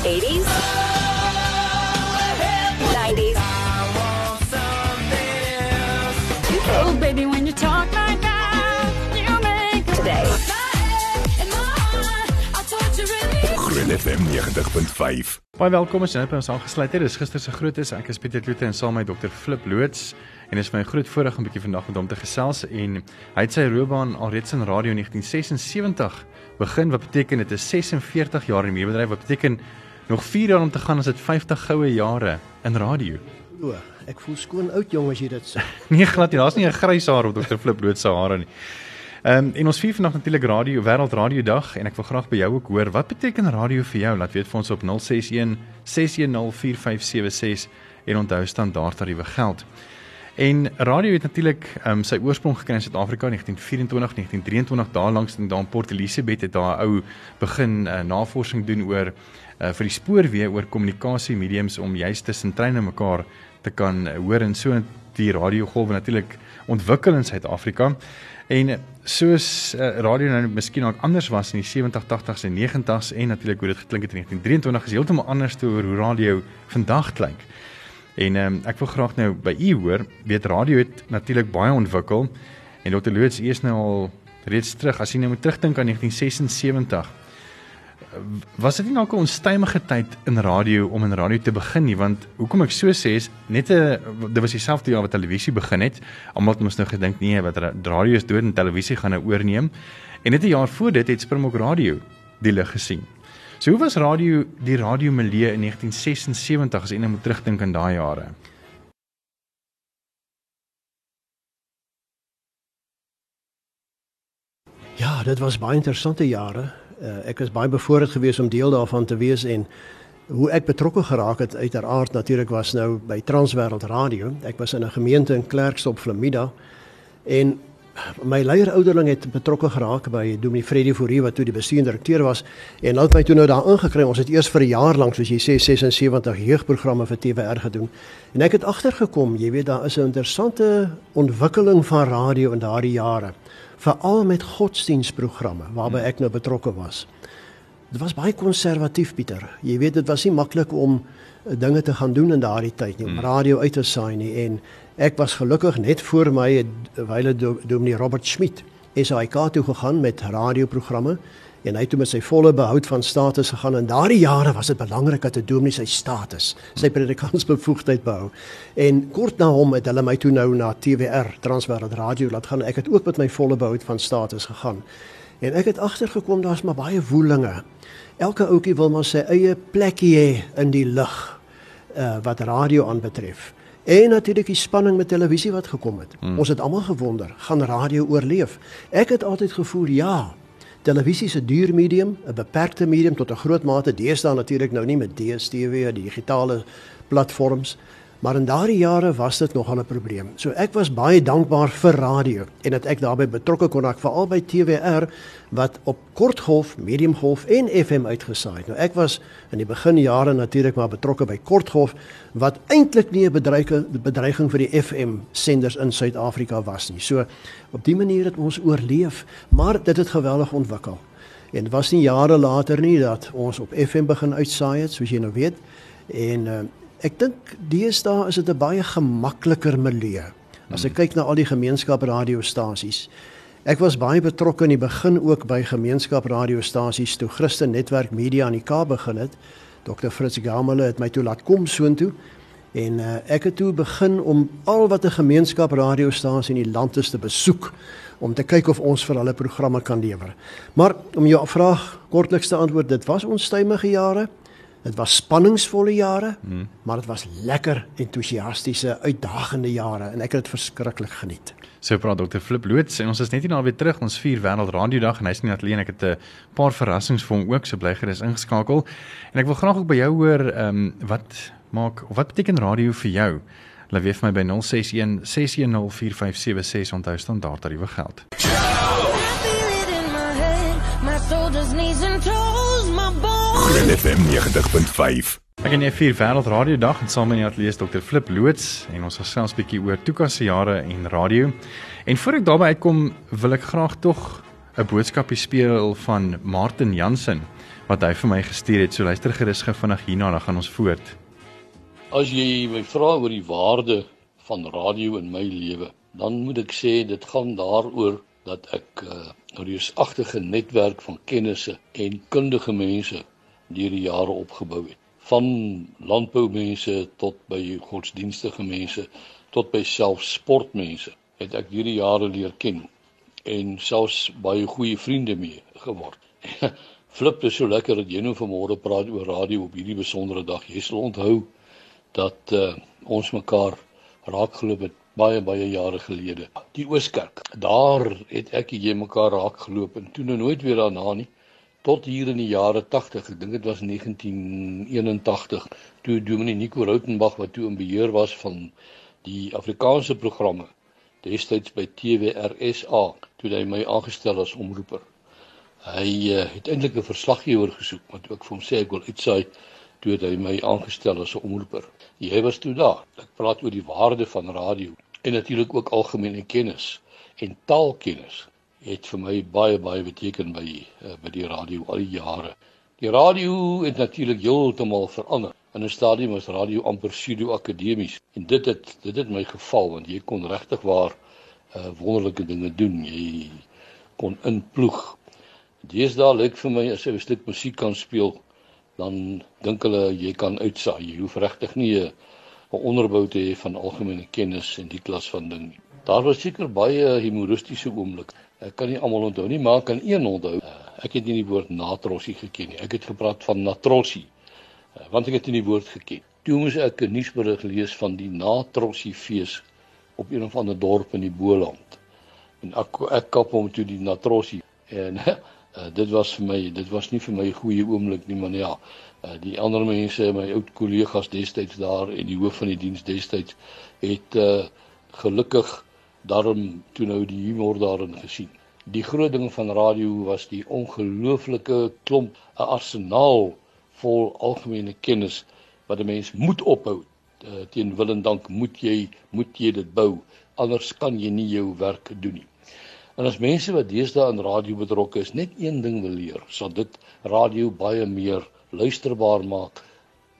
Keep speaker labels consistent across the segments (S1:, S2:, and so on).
S1: 80s, 90s.
S2: Oh, baby, when you talk like that, you make
S1: Today.
S3: Groot FM 90.5.
S4: Baie welkom as jy net by ons aangesluit het. Dis gister se grootes. Ek is Pieter Kloete en saam met Dr Flip Loots en dit is my groot voorreg om 'n bietjie vandag met hom te gesels en hy het sy loopbaan alreeds in radio in 1976 begin wat beteken dit is 46 jaar in die bedryf wat beteken nog 4 jaar om te gaan as dit 50 goue jare in radio.
S5: O, ek voel skoon oud jong as jy dit sê.
S4: Nee glad nie, daar's nie 'n grys haar op Dr Flip Loots se hare nie. Ehm um, en ons vier vandag natuurlik radio wêreld radio dag en ek wil graag by jou ook hoor wat beteken radio vir jou? Laat weet vir ons op 061 610 4576 en onthou standaard tariewe geld. En radio het natuurlik um, sy oorsprong gekry in Suid-Afrika in 1924, 1923 daar langs in daar in Port Elizabeth het daar 'n ou begin uh, navorsing doen oor uh, vir die spoorweë oor kommunikasie mediums om juist tussen treine mekaar te kan uh, hoor en so die radiogolwe natuurlik ontwikkel in Suid-Afrika. En soos uh, radio nou miskien ook anders was in die 70, 80s en 90s en natuurlik hoe dit geklink het in 1923 is heeltemal anders te oor hoe radio vandag klink. En ehm um, ek wil graag nou by u hoor, weet radio het natuurlik baie ontwikkel en Dr. Loots is nou al reeds terug as jy nou moet terugdink aan 1976. Was dit nie dalk 'n onstuimige tyd in radio om in radio te begin nie want hoekom ek so sê is net 'n dit was dieselfde jaar wat televisie begin het. Almal het mos nou gedink nee, wat radio is dood en televisie gaan nou oorneem. En net 'n jaar voor dit het Springbok Radio die lig gesien. So hoe was radio die radio milieu in 1976 as jy nou moet terugdink aan daai jare?
S5: Ja, dit was baie interessante jare. Uh, ek is baie bevoorreg geweest om deel daarvan te wees en hoe ek betrokke geraak het uiteraard natuurlik was nou by Transwêreld Radio. Ek was in 'n gemeente in Klerksdorp, Florida en my leierouderling het betrokke geraak by Dominee Freddie Fourie wat toe die bestuurende direkteur was en hulle het my toe nou daar ingekry. Ons het eers vir 'n jaar lank soos jy sê 76 jeugprogramme vir TWR gedoen. En ek het agtergekom, jy weet daar is 'n interessante ontwikkeling van radio in daardie jare, veral met godsdienstprogramme waarby ek nou betrokke was. Dit was baie konservatief Pieter. Jy weet dit was nie maklik om dinge te gaan doen in daardie tyd nie, om radio uit te saai nie en Ek was gelukkig net voor my wyle Dominee Robert Schmidt SAIK toe gegaan met radioprogramme en hy het met sy volle behoud van status gegaan en daardie jare was dit belangrik dat 'n dominee sy status, sy predikantsbevoegdheid behou. En kort na hom het hulle my toe nou na TWR Transwêreld Radio laat gaan. Ek het ook met my volle behoud van status gegaan. En ek het agtergekom daar's maar baie woelinge. Elke ouetjie wil maar sy eie plekkie hê in die lig uh, wat radio aanbetref. En natuurlik die spanning met televisie wat gekom het. Hmm. Ons het almal gewonder, gaan radio oorleef? Ek het altyd gevoel ja. Televisie is 'n duur medium, 'n beperkte medium tot 'n groot mate. Deesdae natuurlik nou nie met DStv, die digitale platforms, maar in daardie jare was dit nogal 'n probleem. So ek was baie dankbaar vir radio en dat ek daarbey betrokke kon raak veral by TWR wat op kortgolf, mediumgolf en FM uitgesaai het. Nou ek was in die beginjare natuurlik maar betrokke by kortgolf wat eintlik nie 'n bedreiging bedreiging vir die FM senders in Suid-Afrika was nie. So op dië manier het ons oorleef, maar dit het geweldig ontwikkel. En dit was nie jare later nie dat ons op FM begin uitsaai het, soos jy nou weet. En uh, ek dink deesdae is dit 'n baie gemakliker milieu. As ek kyk na al die gemeenskapsradiostasies. Ek was baie betrokke in die begin ook by gemeenskapsradiostasies toe Christen Netwerk Media aan die Kaap begin het. Dr Fritz Gamele het my toe laat kom soontoe en uh, ek het toe begin om al wat 'n gemeenskapsradiostasie in die land is te besoek om te kyk of ons vir hulle programme kan lewer. Maar om jou vraag kortliks te antwoord, dit was onstuimige jare. Dit was spanningsvolle jare, hmm. maar dit was lekker entoesiastiese, uitdagende jare en ek het dit verskriklik geniet.
S4: So praat Dr Flip Loots en ons is net hier nou weer terug ons vier wêreld radio dag en hy's nie alleen ek het 'n paar verrassings vir hom ook so bly gerus ingeskakel. En ek wil graag ook by jou hoor ehm um, wat maak of wat beteken radio vir jou? Laat weet vir my by 061 610 4576 onthou standaard tariewe geld.
S3: Groot FM 90.5.
S4: Ek en jy vier wêreld radio dag en saam met die ateljee Dr Flip Loots en ons gesels 'n bietjie oor Tuka se jare en radio. En voor ek daarby uitkom, wil ek graag tog 'n boodskapie speel van Martin Jansen wat hy vir my gestuur het. So luister gerus gou vinnig hierna, dan gaan ons voort.
S1: As jy my vra oor die waarde van radio in my lewe, dan moet ek sê dit gaan daaroor dat ek 'n uh, reusagtige netwerk van kennisse en kundige mense deur die jare opgebou het. Van landboumense tot by godsdienstige mense tot by self sportmense het ek hierdie jare leer ken en selfs baie goeie vriende mee geword. Flip is so lekker dat jy nou vanmôre praat oor radio op hierdie besondere dag. Jy sal onthou dat uh, ons mekaar raakgeloop het baie baie jare gelede. Die Ooskerk. Daar het ek en jy mekaar raakgeloop en toe nou nooit weer daarna nie tot hier in die jare 80. Ek dink dit was 1981 toe Dominee Nico Rautenbach wat toe in beheer was van die Afrikaanse programme destyds by TWRSA toe hy my aangestel as omroeper. Hy uh, het eintlik 'n verslaggewer gesoek, want ek vir hom sê ek wil uitsaai toe hy my aangestel as 'n omroeper. Jy was toe daar. Ek praat oor die waarde van radio en natuurlik ook algemene kennis en taalkennis het vir my baie baie beteken by uh, by die radio al die jare. Die radio het natuurlik heeltemal verander. In 'n stadium was radio amper pseudo akademies en dit het dit het my geval want jy kon regtig waar uh, wonderlike dinge doen. Jy kon inploeg. Deesdae lyk vir my as jy 'n stuk musiek kan speel, dan dink hulle jy kan uitsaai. Jy hoef regtig nie 'n onderbou te hê van algemene kennis en die klas van ding nie. Daar was seker baie humoristiese oomblikke. Ek kan nie almal onthou nie, maar kan een onthou. Uh, ek het nie die woord natrossie geken nie. Ek het gepraat van natrossie. Uh, want ek het nie die woord geken. Toe moes ek 'n nuusberig lees van die natrossie fees op een of ander dorp in die Boland. En ek ek kap hom toe die natrossie en uh, dit was vir my dit was nie vir my 'n goeie oomblik nie maar ja uh, die ander mense my ou kollegas destyds daar en die hoof van die diens destyds het uh, gelukkig daarom toe nou die humor daarin gesien. Die groot ding van radio was die ongelooflike klomp 'n arsenaal vol algemene kennis wat 'n mens moet ophou. Uh, teen wil en dank moet jy moet jy dit bou anders kan jy nie jou werk doen nie. En as mense wat deesdae aan radio betrokke is, net een ding wil leer, sal dit radio baie meer luisterbaar maak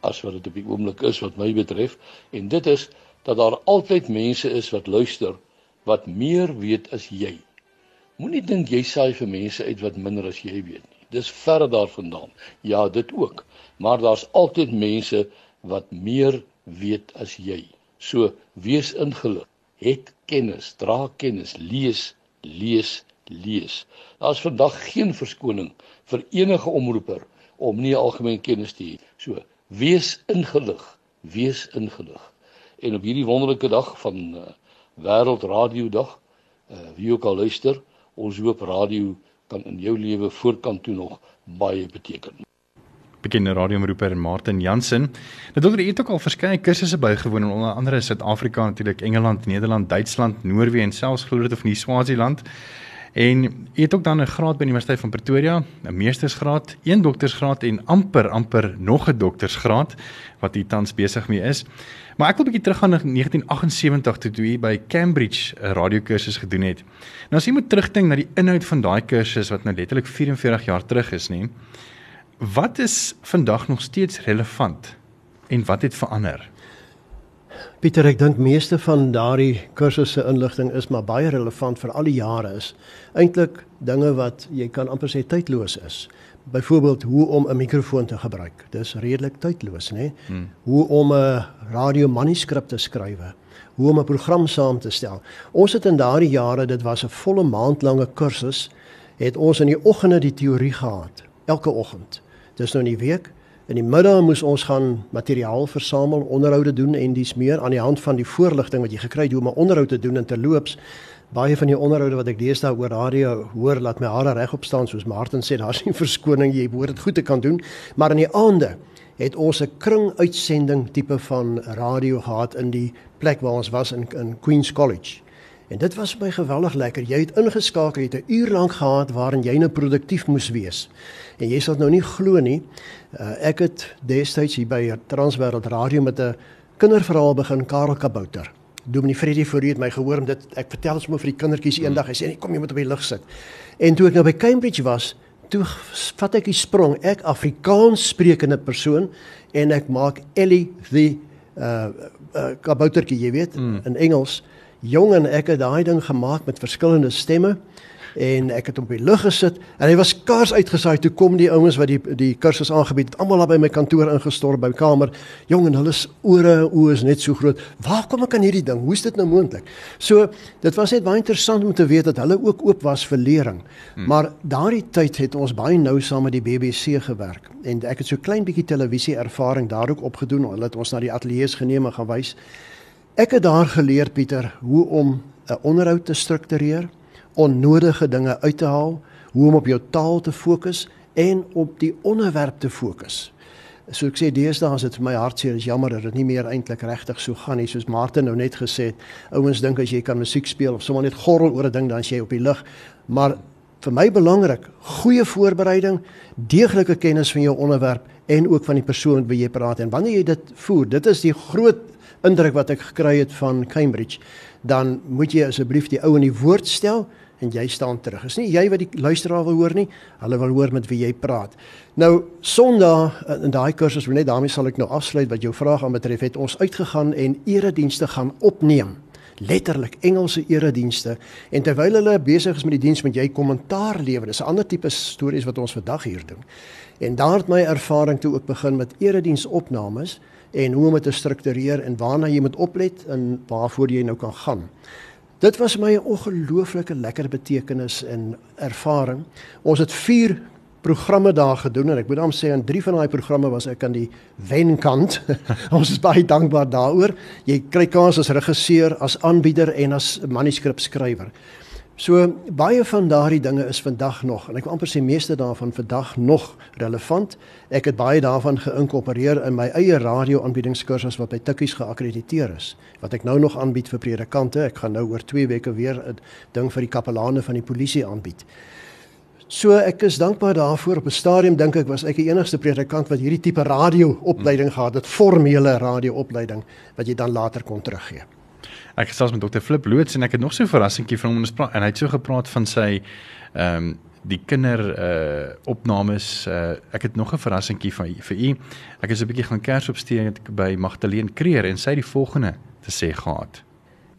S1: as wat dit op die oomblik is wat my betref en dit is dat daar altyd mense is wat luister wat meer weet as jy. Moenie dink jy saai vir mense uit wat minder as jy weet nie. Dis verre daarvandaan. Ja, dit ook. Maar daar's altyd mense wat meer weet as jy. So wees ingelig. Het kennis, dra kennis, lees, lees, lees. Daar's vandag geen verskoning vir enige omroeper om nie algemeen kennis te hê. So wees ingelig, wees ingelig. En op hierdie wonderlike dag van uh, Wêreldradiodag. Uh wie ook al luister, ons hoop radio kan in jou lewe voorkant toe nog baie beteken.
S4: Bekende radioomroeper Martin Jansen. Nou dokter, het ook al verskeie kursusse bygewoon in onder andere Suid-Afrika natuurlik, Engeland, Nederland, Duitsland, Noorwe en selfs glo dit of nie Swaziland. En jy het ook dan 'n graad by die Universiteit van Pretoria, 'n meestersgraad, een doktorsgraad en amper amper nog 'n doktorsgraad wat jy tans besig mee is. Maar ek wil 'n bietjie teruggaan na 1978 toe toe jy by Cambridge 'n radiokursus gedoen het. Nou as jy moet terugdink na die inhoud van daai kursus wat nou letterlik 44 jaar terug is, nê. Wat is vandag nog steeds relevant en wat het verander?
S5: Pieter, ek dink meeste van daardie kursusse inligting is maar baie relevant vir al die jare is. Eintlik dinge wat jy kan amper sê tydloos is. Byvoorbeeld hoe om 'n mikrofoon te gebruik. Dis redelik tydloos, né? Hmm. Hoe om 'n radio manuskrip te skryf. Hoe om 'n program saam te stel. Ons het in daardie jare, dit was 'n volle maand lange kursus, het ons in die oggende die teorie gehad, elke oggend. Dis nou in die week In die middag moes ons gaan materiaal versamel, onderhoude doen en dis meer aan die hand van die voorligting wat jy gekry het hoe om 'n onderhoud te doen en terloops. Baie van die onderhoude wat ek deesdae oor radio hoor laat my hare regop staan soos Martin sê daar's nie verskoning jy behoort dit goed te kan doen. Maar in die aande het ons 'n kring uitsending tipe van radio gehad in die plek waar ons was in in Queen's College En dit was my geweldig lekker. Jy het ingeskakel, jy het 'n uur lank gehad waarin jy nou produktief moes wees. En jy sal nou nie glo nie. Uh, ek het destyds hier by Transwêreld Radio met 'n kinderverhaal begin Karel Kabouter. Dominee Freddie voor het my gehoor om dit ek vertel ons moet vir die kindertjies eendag hy sê nee, kom jy moet op die lig sit. En toe ek nou by Cambridge was, toe vat ek die sprong, ek Afrikaans sprekende persoon en ek maak Ellie the uh, uh kaboutertjie, jy weet, mm. in Engels. Jong en ek het daai ding gemaak met verskillende stemme en ek het hom op die lug gesit en hy was kaars uitgesaai. Toe kom die ouens wat die die kursus aangebied het almal by my kantoor ingestorm by my kamer. Jong en hulle ore en oë is net so groot. Waar kom ek aan hierdie ding? Hoe is dit nou moontlik so dit was net baie interessant om te weet dat hulle ook oop was vir lering. Hmm. maar daardie tyd het ons baie nou saam met die BBC gewerk en ek het so klein bietjie televisie ervaring daar ook opgedoen. Hulle het ons na die ateljee's geneem en gewys ek het daar geleer Pieter hoe om 'n onderhoud te struktureer onnodige dinge uit te haal, hoe om op jou taal te fokus en op die onderwerp te fokus. So ek sê deesdae is dit vir my hartseer, is jammer dat dit nie meer eintlik regtig so gaan nie soos Martin nou net gesê het. Ouens dink as jy kan musiek speel of sommer net gorrel oor 'n ding dan jy op die lug. Maar vir my belangrik, goeie voorbereiding, deeglike kennis van jou onderwerp en ook van die persoon wie jy praat en wanneer jy dit voer, dit is die groot indruk wat ek gekry het van Cambridge, dan moet jy asseblief die ou in die woord stel en jy staan terug. Is nie jy wat die luisteraar wil hoor nie, hulle wil hoor met wie jy praat. Nou Sondag eh, in daai kursus, net daarmee sal ek nou afsluit wat jou vraag aan betref, het ons uitgegaan en eredienste gaan opneem. Letterlik Engelse eredienste en terwyl hulle besig is met die diens met jy kommentaar lewer. Dis 'n ander tipe stories wat ons vandag hier doen. En daar het my ervaring toe ook begin met erediensopnames en hoe om dit te struktureer en waarna jy moet oplet en waarvoor jy nou kan gaan. Dit was my 'n ongelooflike lekker betekenis en ervaring. Ons het 4 programme daar gedoen en ek moet dan sê aan 3 van daai programme was ek aan die wenkant. ons is baie dankbaar daaroor. Jy kry kans as regisseur, as aanbieder en as manuskripskrywer. So baie van daardie dinge is vandag nog en ek wil amper sê meeste daarvan vandag nog relevant. Ek het baie daarvan geïnkorporeer in my eie radio-aanbiedingskursus wat by Tikkies geakkrediteer is. Wat ek nou nog aanbied vir predikante. Ek gaan nou oor 2 weke weer 'n ding vir die kapelane van die polisie aanbied. So ek is dankbaar daarvoor op 'n stadium dink ek was ek die enigste predikant wat hierdie tipe radio-opleiding gehad het, formele radio-opleiding wat jy dan later kon teruggee.
S4: Ek gesels met dokter Flip Loots en ek het nog so 'n verrassingkie van hom en hy het so gepraat van sy ehm um, die kinder uh opnames uh ek het nog 'n verrassingkie van vir u. Ek is 'n bietjie gaan kers opsteek by Magdalene Kreer en sy het die volgende te sê gehad.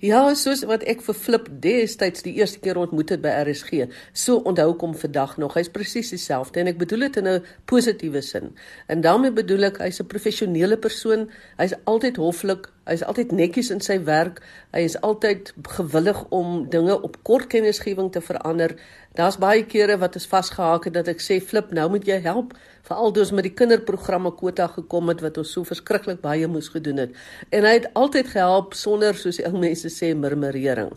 S6: Ja, soos wat ek vir Flip destyds die eerste keer ontmoet het by RSG, so onthou ek hom vandag nog. Hy's presies dieselfde en ek bedoel dit in 'n positiewe sin. En daarmee bedoel ek hy's 'n professionele persoon. Hy's altyd hoflik, Hy's altyd netjies in sy werk. Hy is altyd gewillig om dinge op kort kennisgewing te verander. Daar's baie kere wat ons vasgehaak het dat ek sê flip, nou moet jy help, veral toe ons met die kinderprogramme kwota gekom het wat ons so verskriklik baie moes gedoen het. En hy het altyd gehelp sonder soos die ou mense sê murmurering.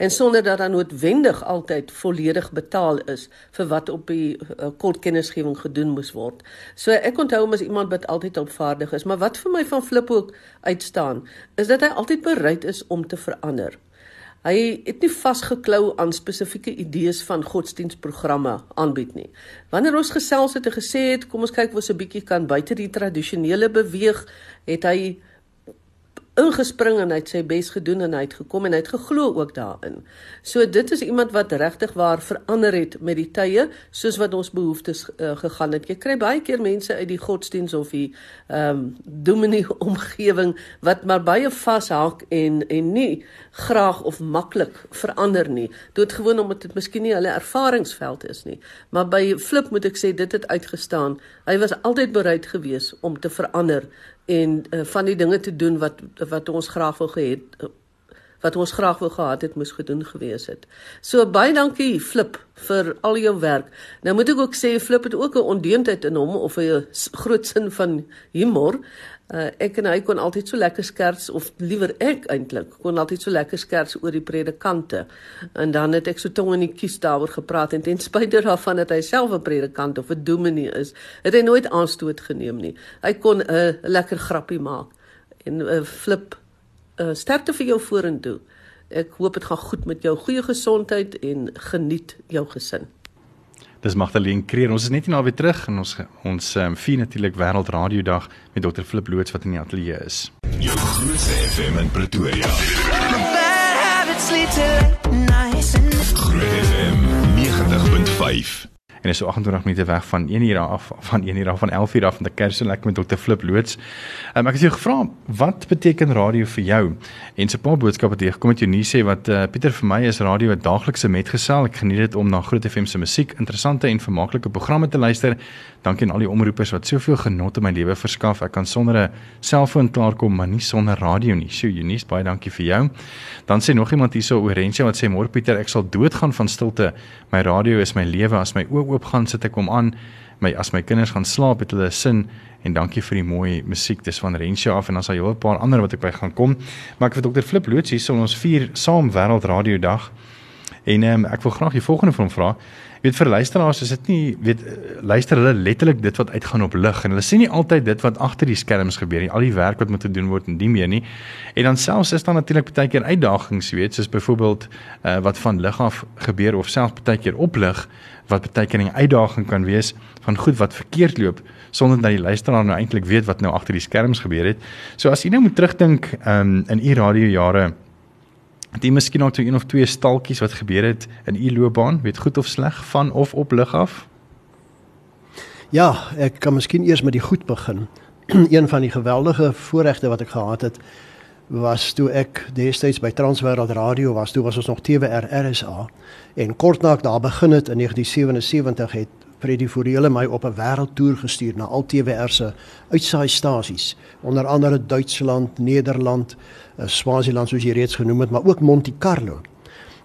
S6: En sonder dat dan noodwendig altyd volledig betaal is vir wat op die uh, kort kennisgewing gedoen moes word. So ek onthou hom as iemand wat altyd opvaardig is, maar wat vir my van flip ook uitstaan is dat hy altyd bereid is om te verander. Hy het nie vasgeklou aan spesifieke idees van godsdienstprogramme aanbied nie. Wanneer ons gesels het en gesê het, kom ons kyk of ons 'n bietjie kan buite die tradisionele beweeg, het hy ingespring en hy het sy bes gedoen en hy het gekom en hy het geglo ook daarin. So dit is iemand wat regtig waar verander het met die tye soos wat ons behoeftes uh, gegaan het. Jy kry baie keer mense uit die godsdiens of die ehm um, dominee omgewing wat maar baie vashak en en nie graag of maklik verander nie. Doodgewoon omdat dit miskien nie hulle ervaringsveld is nie. Maar by Flip moet ek sê dit het uitgestaan. Hy was altyd bereid geweest om te verander en uh, van die dinge te doen wat wat ons graag wou gehad wat ons graag wou gehad het moes gedoen gewees het. So baie dankie Flip vir al jou werk. Nou moet ek ook sê Flip het ook 'n ondeemdheid in hom of 'n groot sin van humor. Uh, ek en hy kon altyd so lekker skerts of liewer ek eintlik kon altyd so lekker skerts oor die predikante. En dan het ek so tong in die kies daaroor gepraat en ten spyte daarvan dat hy self 'n predikant of 'n dominee is, het hy nooit aanstoot geneem nie. Hy kon 'n uh, lekker grappie maak en 'n uh, flip uh, sterkte vir jou vorentoe. Ek hoop dit gaan goed met jou, goeie gesondheid en geniet jou gesin.
S4: Dis Magdalene Kreer. Ons is net nie nou weer terug en ons ons um, vier natuurlik Wêreld Radio Dag met Dr. Flip Loots wat in die ateljee is.
S3: Jou grootste FM in Pretoria. Groot FM 90.5
S4: en is so 28 minute weg van 1 uur af van 1 uur af van 11 uur af van die kerk so lekker met Dr Flip loods. Um, ek het jou gevra wat beteken radio vir jou? En so 'n paar boodskappe het jy gekom met jou nuus sê wat uh, Pieter vir my is radio 'n daaglikse metgesel. Ek geniet dit om na Groot FM se musiek, interessante en vermaaklike programme te luister. Dankie aan al die omroepers wat soveel genot in my lewe verskaf. Ek kan sonder 'n selfoon klaarkom, maar nie sonder radio nie. So Eunice, baie dankie vir jou. Dan sê nog iemand hierso Orensia wat sê môre Pieter, ek sal doodgaan van stilte. My radio is my lewe. As my oë oop gaan, sit ek hom aan. My as my kinders gaan slaap, het hulle sin en dankie vir die mooi musiek. Dis van Rensia af en dan sal jy 'n paar ander wat ek by gaan kom. Maar ek vir Dr Flip Loots hier sal ons vier saam wêreldradio dag. En um, ek wil graag die volgende van hom vra. Weet vir luisteraars is dit nie weet eh, luister hulle letterlik dit wat uitgaan op lig en hulle sien nie altyd dit wat agter die skerms gebeur nie. Al die werk wat moet gedoen word en die meer nie. En dan selfs is daar natuurlik baie keer uitdagings, weet, soos byvoorbeeld uh, wat van lig af gebeur of selfs baie keer op lig wat baie keer 'n uitdaging kan wees van goed wat verkeerd loop sonder dat die luisteraar nou eintlik weet wat nou agter die skerms gebeur het. So as jy nou moet terugdink um, in u radiojare Jy miskien nog een of twee stalkies wat gebeur het in u loopbaan, weet goed of sleg van of op lig af?
S5: Ja, ek kan miskien eers met die goed begin. een van die geweldige voorregte wat ek gehad het was toe ek destyds by Transwêreld Radio was, toe was ons nog TWR RSA en kort na ek daar begin het in 1977 het Freddie Foriele my op 'n wêreldtoer gestuur na al TWR se uitsaai-stasies, onder andere Duitsland, Nederland, eh, Swaziland soos jy reeds genoem het, maar ook Monte Carlo.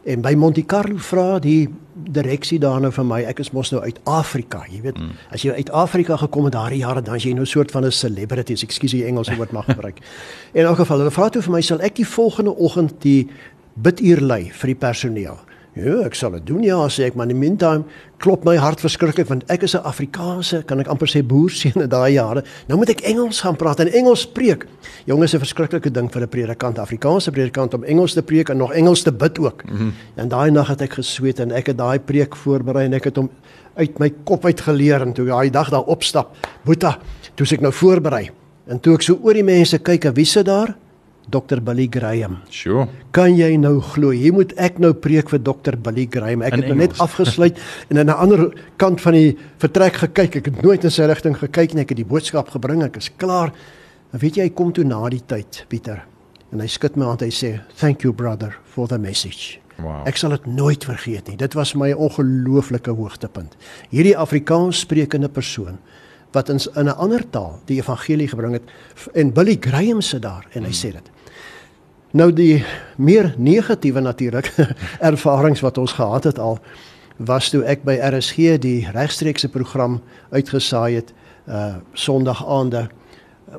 S5: En by Monte Carlo vra die direksie daar nou vir my, ek is mos nou uit Afrika, jy weet. Mm. As jy uit Afrika gekom het daardie jare, dan is jy nou 'n soort van 'n celebrity, ekskuus die Engelse woord mag gebruik. in elk geval, hulle vra toe vir my, sal ek die volgende oggend die biduur lei vir die personeel? Ja, ek sal dit doen ja, sê ek, maar in die meantime klop my hart verskriklik want ek is 'n Afrikaanse, kan ek amper sê boerseun in daai jare. Nou moet ek Engels gaan praat en Engels preek. Jonges, 'n verskriklike ding vir 'n predikant, Afrikaanse predikant om Engels te preek en nog Engels te bid ook. Mm -hmm. En daai nag het ek gesweet en ek het daai preek voorberei en ek het hom uit my kop uit geleer en toe daai dag daar opstap, Boeta, toe ek nou voorberei. En toe ek so oor die mense kyk, wie sit daar? Dr Billy Graham.
S4: Sure.
S5: Kan jy nou glo? Hier moet ek nou preek vir Dr Billy Graham. Ek
S4: In
S5: het nou net afgesluit en aan 'n ander kant van die vertrek gekyk. Ek het nooit in sy rigting gekyk nie. Ek het die boodskap gebring. Ek is klaar. En weet jy, hy kom toe na die tyd, Pieter. En hy skud my hand. Hy sê, "Thank you brother for the message."
S4: Wow.
S5: Ek sal dit nooit vergeet nie. Dit was my ongelooflike hoogtepunt. Hierdie Afrikaans sprekende persoon wat in s- in 'n ander taal die evangelie gebring het en Billy Graham sit daar en hy sê dit. Nou die meer negatiewe natuurlik ervarings wat ons gehad het al was toe ek by RSG die regstreekse program uitgesaai het uh Sondag aande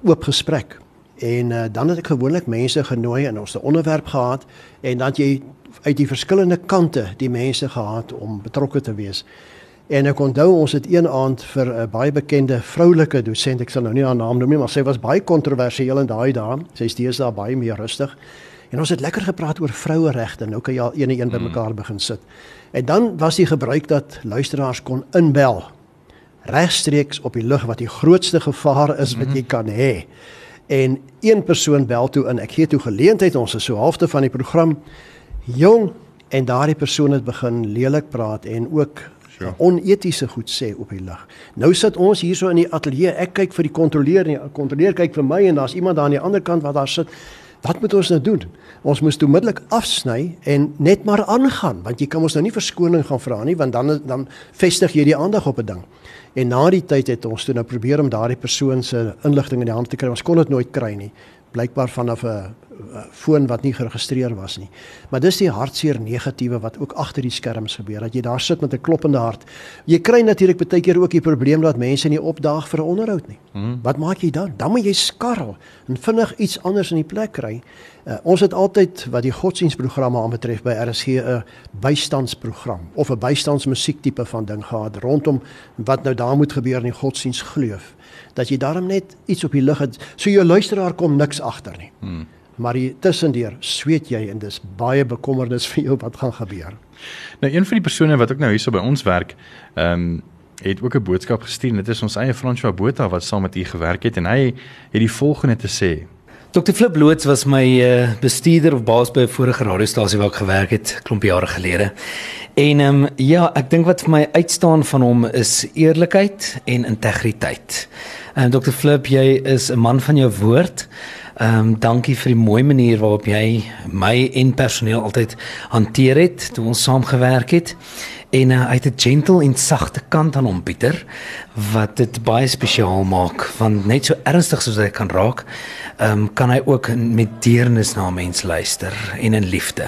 S5: oop gesprek. En uh, dan het ek gewoonlik mense genooi en ons het 'n onderwerp gehad en dan jy uit die verskillende kante die mense gehad om betrokke te wees. En ek onthou ons het een aand vir 'n baie bekende vroulike dosent, ek sal nou nie haar naam noem nie, maar sy was baie kontroversieel in daai dae. Sy is deesdae baie meer rustig. En ons het lekker gepraat oor vroueregte. Nou kan jy al een en een bymekaar begin sit. En dan was die gebruik dat luisteraars kon inbel regstreeks op die lug wat die grootste gevaar is wat jy kan hê. En een persoon bel toe in. Ek gee toe geleentheid, ons is so halfte van die program. Jong en daardie persoon het begin lelik praat en ook
S4: Sure.
S5: onetiese goed sê op die lig. Nou sit ons hierso in die ateljee. Ek kyk vir die kontroleur en die kontroleur kyk vir my en daar's iemand daar aan die ander kant wat daar sit. Wat moet ons nou doen? Ons moes onmiddellik afsny en net maar aangaan want jy kan ons nou nie verskoning gaan vra nie want dan dan vestig jy die aandag op 'n ding. En na die tyd het ons toe nou probeer om daardie persoon se inligting in die hand te kry. Ons kon dit nooit kry nie. Blykbaar vanaf 'n foon wat nie geregistreer was nie. Maar dis die hartseer negatiewe wat ook agter die skerms gebeur. Dat jy daar sit met 'n kloppende hart. Jy kry natuurlik baie keer ook die probleem dat mense nie opdaag vir 'n onderhoud nie. Hmm. Wat maak jy dan? Dan moet jy skarrel en vinnig iets anders in die plek kry. Uh, ons het altyd wat die godsdienstprogramme aanbetref by RSG 'n bystandsprogram of 'n bystandsmusiektipe van ding gehad rondom wat nou daar moet gebeur in die godsdienstgeloof. Dat jy daarom net iets op die lig het. So jou luisteraar kom niks agter nie. Hmm. Maar die tussendeur sweet jy en dis baie bekommernis vir jou wat gaan gebeur.
S4: Nou een van die persone wat ook nou hierso by ons werk, ehm um, het ook 'n boodskap gestuur en dit is ons eie François Botha wat saam met u gewerk het en hy het die volgende te sê.
S7: Dr Flip Loots was my uh, bestuurder of baas by 'n vorige radiostasie waar ek gewerk het klomp jare gelede. En ehm um, ja, ek dink wat vir my uitstaan van hom is eerlikheid en integriteit. En um, Dr Flip, jy is 'n man van jou woord. Ehm um, dankie vir die mooi manier waarop jy my en personeel altyd hanteer het toe ons saamgewerk het. En uh, hy het 'n gentle en sagte kant aan hom, Pieter, wat dit baie spesiaal maak, want net so ernstig soos hy kan raak, um, kan hy ook met deernis na mense luister en in liefde.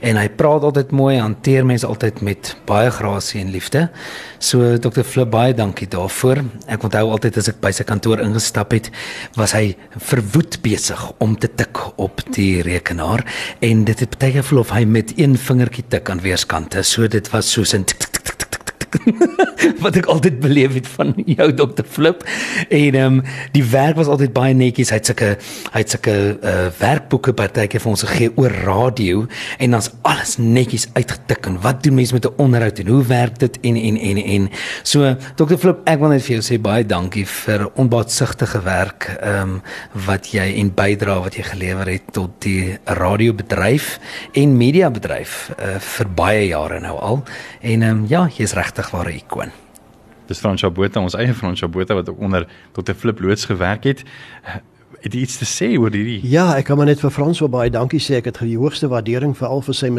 S7: En hy praat altyd mooi, hanteer mense altyd met baie grasie en liefde. So Dr. Flip, baie dankie daarvoor. Ek onthou altyd as ek by sy kantoor ingestap het, was hy verwoed besig om te tik op die rekenaar en dit het baie gevoel of hy met een vingertjie tik aan weerskante. So dit was soos 'n tik wat ek altyd beleef het van jou Dr Flip. En ehm um, die werk was altyd baie netjies. Hy het sulke hy het sulke uh, werkboeke partykeer vir ons gegee oor radio. En dan's alles netjies uitgetik en wat doen mense met 'n onderhoud en hoe werk dit en en en en. So Dr Flip ek wil net vir jou sê baie dankie vir onbaatsigtige werk ehm um, wat jy en bydra wat jy gelewer het tot die radiobedryf en mediabedryf uh, vir baie jare nou al. En ehm um, ja jy's regtig ware ikoon
S4: Dis Fransjo Botha, ons eie Fransjo Botha wat ook onder Dr Flip loods gewerk het. Het iets te sê oor hierdie?
S5: Ja, ek kan maar net vir Frans baie dankie sê. Ek het die hoogste waardering vir al vir sy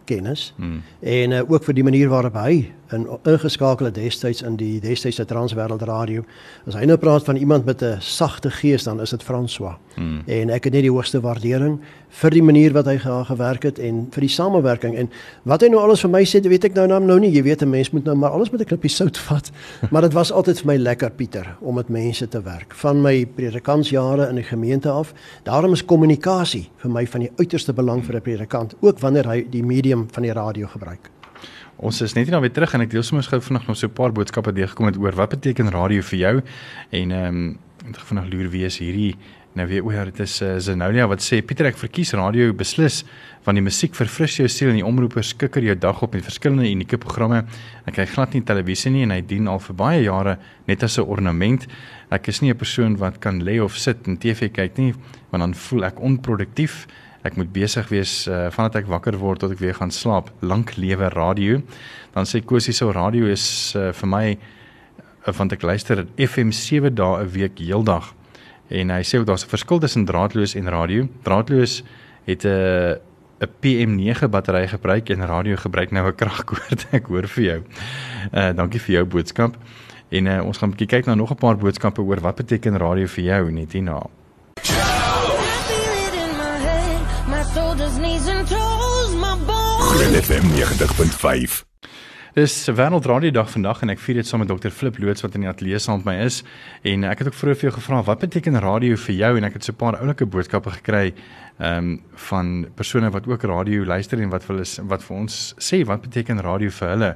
S5: musiekkennis hmm. en uh, ook vir die manier waarop hy in ingeskakel het destyds in die destydse Transwêreld Radio. As hy nou praat van iemand met 'n sagte gees, dan is dit François. Hmm. En ek het net die hoogste waardering vir die manier wat hy ge gewerk het en vir die samewerking en wat hy nou alles vir my sê, weet ek nou nou nou nie. Jy weet 'n mens moet nou maar alles met 'n klippie sout vat. maar dit was altyd vir my lekker Pieter om met mense te werk. Van my predikantsjare in die gemeente af. Daarom is kommunikasie vir my van die uiterste belang vir 'n predikant, ook wanneer hy die medium van die radio gebruik.
S4: Ons is net nie nou weer terug en ek deel sommer gou vanaand nog so 'n paar boodskappe deurgekom het oor wat beteken radio vir jou en ehm um, ek vanaand loer wie is hierdie nou weer oor dit is uh, Zenolia wat sê Pieter ek verkies radio beslis van die musiek verfris jou siel en die omroepers skikker jou dag op met verskillende unieke programme. Ek kyk glad nie televisie nie en hy dien al vir baie jare net as 'n ornament. Ek is nie 'n persoon wat kan lê of sit en TV kyk nie want dan voel ek onproduktief ek moet besig wees uh, vandat ek wakker word tot ek weer gaan slaap. Lank lewe radio. Dan sê Kosie so radio is uh, vir my uh, want ek luister FM 7 dae 'n week heeldag. En hy sê ook daar's 'n verskil tussen draadloos en radio. Draadloos het 'n 'n PM9 battery gebruik en radio gebruik nou 'n kragkoord. Ek hoor vir jou. Uh dankie vir jou boodskap. En uh, ons gaan 'n bietjie kyk na nog 'n paar boodskappe oor wat beteken radio vir jou net hierna.
S3: Groot FM 90.5.
S4: Dis Wêreldradio Dag vandag en ek vier dit saam met Dr Flip Loots wat in die ateljee saam met my is. En ek het ook vroeër vir jou gevra wat beteken radio vir jou? En ek het so 'n paar oulike boodskappe gekry ehm um, van persone wat ook radio luister en wat vir hulle wat vir ons sê wat beteken radio vir hulle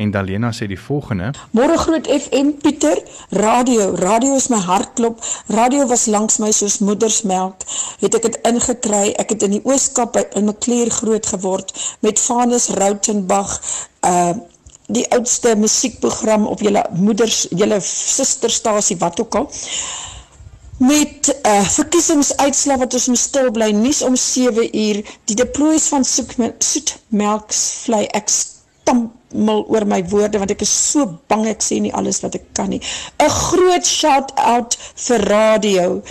S4: en Dalena sê die volgende.
S8: Môre groot FM Pieter. Radio. Radio is my hartklop. Radio was langs my soos moedersmelk. Het ek dit ingekry. Ek het in die Ooskaap in Maclear groot geword met Vanus Rautenbach uh die oudste musiekprogram op julle moeders, julle sisterstasie, wat ook al, met uh, verkiesingsuitslag wat ons moet stil bly, nies om 7 uur, die deploys van soetmelksvlei, ek stammel oor my woorde, want ek is so bang, ek sê nie alles wat ek kan nie. Een groot shout-out vir radio,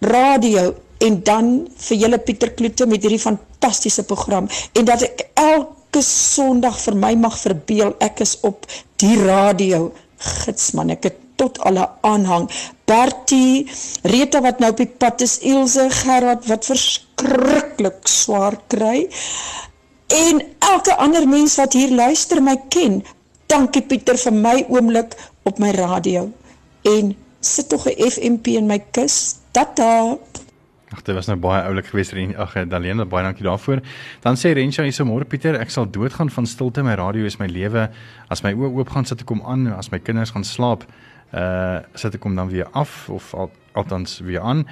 S8: radio, en dan vir julle Pieter Kloete met hierdie fantastische program, en dat ek elke sondag vir my mag verbeel, ek is op die radio, gidsman, ek het tot alle aanhang, Bertie, Rita wat nou op die pad is, Ilse, Gerard wat verskrikkelijk zwaar kry, en elke ander mens wat hier luister my ken, dankie Pieter vir my oomlik op my radio, en sit toch een FMP in my kus, tata!
S4: Ag, dit was nou baie oulik geweest hier. Ag, Dalene, baie dankie daarvoor. Dan sê Rensha hier so môre Pieter, ek sal doodgaan van stilte. My radio is my lewe. As my oë oop gaan, sit ek kom aan. As my kinders gaan slaap, uh sit ek kom dan weer af of al, althans weer aan.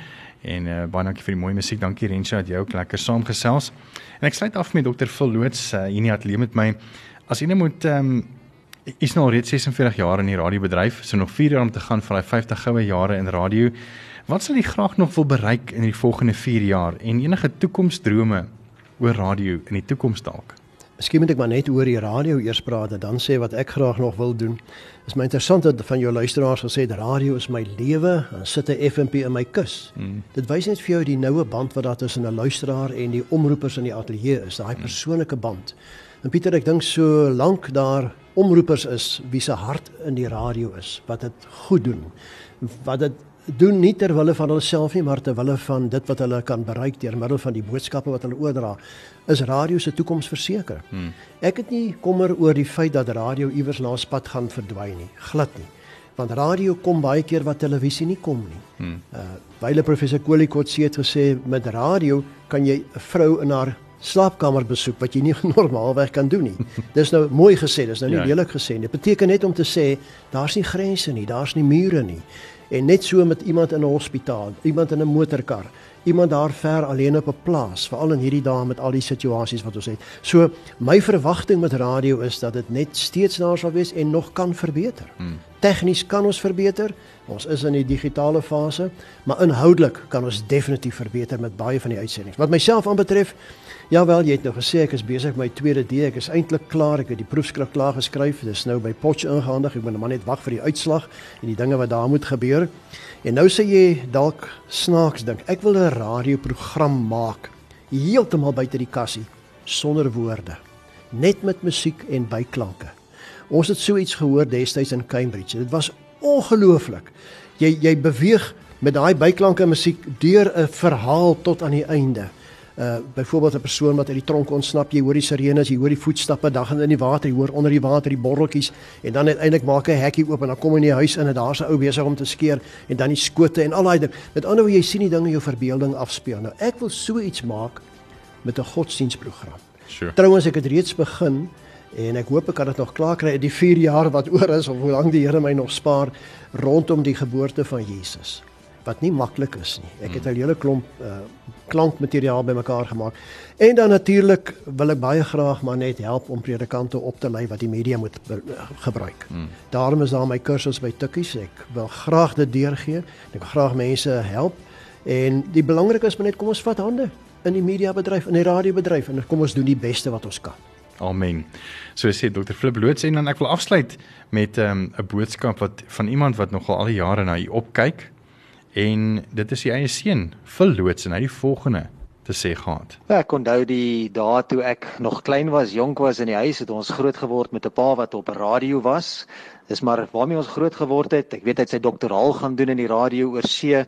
S4: En uh baie dankie vir die mooi musiek. Dankie Rensha dat jy ook lekker saamgesels. En ek sluit af met Dr. Phil Loots uh, hier in die ateljee met my. As jy net moet ehm um, is nou reeds 46 jaar in die radiobedryf, so nog 4 jaar om te gaan vir daai 50 goue jare in radio. Wat sal jy graag nog wil bereik in die volgende 4 jaar en enige toekomsdrome oor radio in die toekoms dalk?
S5: Miskien moet ek maar net oor die radio eers praat en dan sê wat ek graag nog wil doen. Is my interessant dat van jou luisteraars gesê dat radio is my lewe, dan sit 'n FMP in my kus. Hmm. Dit wys net vir jou die noue band wat daar tussen 'n luisteraar en die omroepers in die ateljee is, daai persoonlike band. En Pieter, ek dink so lank daar omroepers is wie se hart in die radio is, wat dit goed doen. Wat dit doen nie ter wille van hulself nie, maar ter wille van dit wat hulle kan bereik deur middel van die boodskappe wat hulle oordra, is radio se toekoms verseker. Hmm. Ek het nie kommer oor die feit dat radio iewers langs pad gaan verdwyn nie, glad nie. Want radio kom baie keer wat televisie nie kom nie. Hmm. Uh wyle professor Kolikot het gesê met radio kan jy 'n vrou in haar slaapkamer besoek wat jy nie normaalweg kan doen nie. Dis nou mooi gesê, dis nou nie ja. lelik gesê nie. Dit beteken net om te sê daar's nie grense nie, daar's nie mure nie. En net so met iemand in 'n hospitaal, iemand in 'n motorkar, iemand daar ver alleen op 'n plaas, veral in hierdie dae met al die situasies wat ons het. So my verwagting met radio is dat dit net steeds daar sal wees en nog kan verbeter. Hmm. Tegnies kan ons verbeter. Ons is in die digitale fase, maar inhoudelik kan ons definitief verbeter met baie van die uitsendings. Wat myself aanbetref, Ja wel, jy het nou gesê ek is besig met my tweede D. Ek is eintlik klaar. Ek het die proefskrif klaar geskryf. Dit is nou by Potch ingehandig. Ek moet maar net wag vir die uitslag en die dinge wat daar moet gebeur. En nou sê jy dalk snaaks dink. Ek wil 'n radioprogram maak heeltemal buite die kassie sonder woorde. Net met musiek en byklanke. Ons het so iets gehoor destyds in Cambridge. Dit was ongelooflik. Jy jy beweeg met daai byklanke musiek deur 'n verhaal tot aan die einde uh byvoorbeeld 'n persoon wat uit die tronk ontsnap, jy hoor die sirenes, jy hoor die voetstappe dag in die water, jy hoor onder die water die borreltjies en dan uiteindelik maak hy 'n hekkie oop en dan kom hy in die huis in en daar's 'n ou besig om te skeer en dan die skote en al daai ding. Met ander woorde jy sien die dinge in jou verbeelding afspeel. Nou ek wil so iets maak met 'n godsdienstprogram.
S4: Sure.
S5: Trouwens ek het reeds begin en ek hoop ek kan dit nog klaar kry in die 4 jaar wat oor is of hoe lank die Here my nog spaar rondom die geboorte van Jesus wat nie maklik is nie. Ek het 'n hele klomp uh, klankmateriaal bymekaar gemaak. En dan natuurlik wil ek baie graag maar net help om predikante op te lei wat die media moet gebruik. Hmm. Daarom is daar my kursus by Tikkies. Ek wil graag dit deurgee. Ek wil graag mense help. En die belangrike is maar net kom ons vat hande in die mediabedryf, in die radiobedryf en kom ons doen die beste wat ons kan.
S4: Amen. So sê Dr. Flip Loots en dan ek wil afsluit met 'n um, boodskap wat van iemand wat nogal al die jare na u opkyk en dit is sy eie seun, Phil Loots en hy die volgende te sê gehad.
S9: Ja, ek onthou die dae toe ek nog klein was, jonk was in die huis het ons groot geword met 'n pa wat op radio was. Dis maar waarmee ons groot geword het. Ek weet hy het sy doktoraal gaan doen in die radio oor see.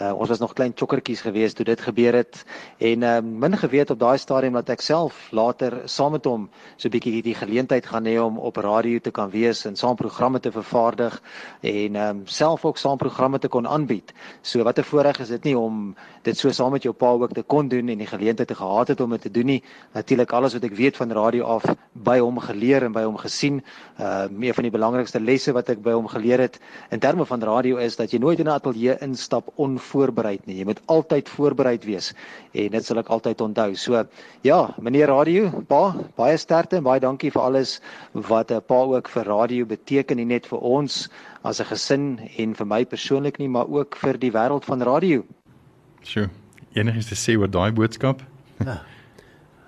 S9: Uh, ons was nog klein chokkertjies gewees toe dit gebeur het en uh, min geweet op daai stadium dat ek self later saam met hom so 'n bietjie die geleentheid gaan hê om op radio te kan wees en saam programme te vervaardig en um, self ook saam programme te kon aanbied. So wat 'n voorreg is dit nie om dit so saam met jou pa ook te kon doen en die geleentheid te gehad het om dit te doen nie. Natuurlik alles wat ek weet van radio af by hom geleer en by hom gesien. Uh een van die belangrikste lesse wat ek by hom geleer het in terme van radio is dat jy nooit in 'n ateljee instap onvoorbereid nie. Jy moet altyd voorbereid wees en dit sal ek altyd onthou. So ja, meneer radio, pa, baie sterkte en baie dankie vir alles wat 'n uh, pa ook vir radio beteken nie net vir ons as 'n gesin en vir my persoonlik nie, maar ook vir die wêreld van radio.
S4: Sure enigiets te sê oor daai boodskap?
S5: Ja.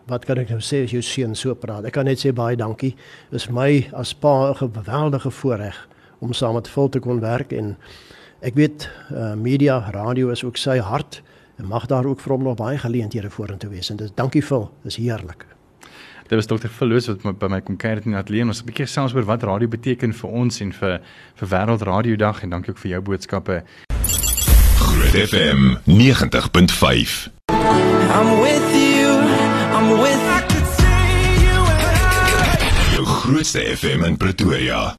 S5: Wat kan ek nou sê as jou seun so praat? Ek kan net sê baie dankie. Is my as pa 'n geweldige voorreg om saam met Phil te kon werk en ek weet uh, media, radio is ook sy hart en mag daar ook vir hom nog baie geleenthede vorentoe wees en dis dankie Phil, dis heerlik.
S4: Dit was dokter Verloos wat my, by my kom kuier in Atlee en ons 'n bietjie selfs oor wat radio beteken vir ons en vir vir Wêreld Radio Dag en dankie ook vir jou boodskappe.
S3: Groot FM 90.5
S10: I'm with you. I'm with
S3: Jou grootste FM in Pretoria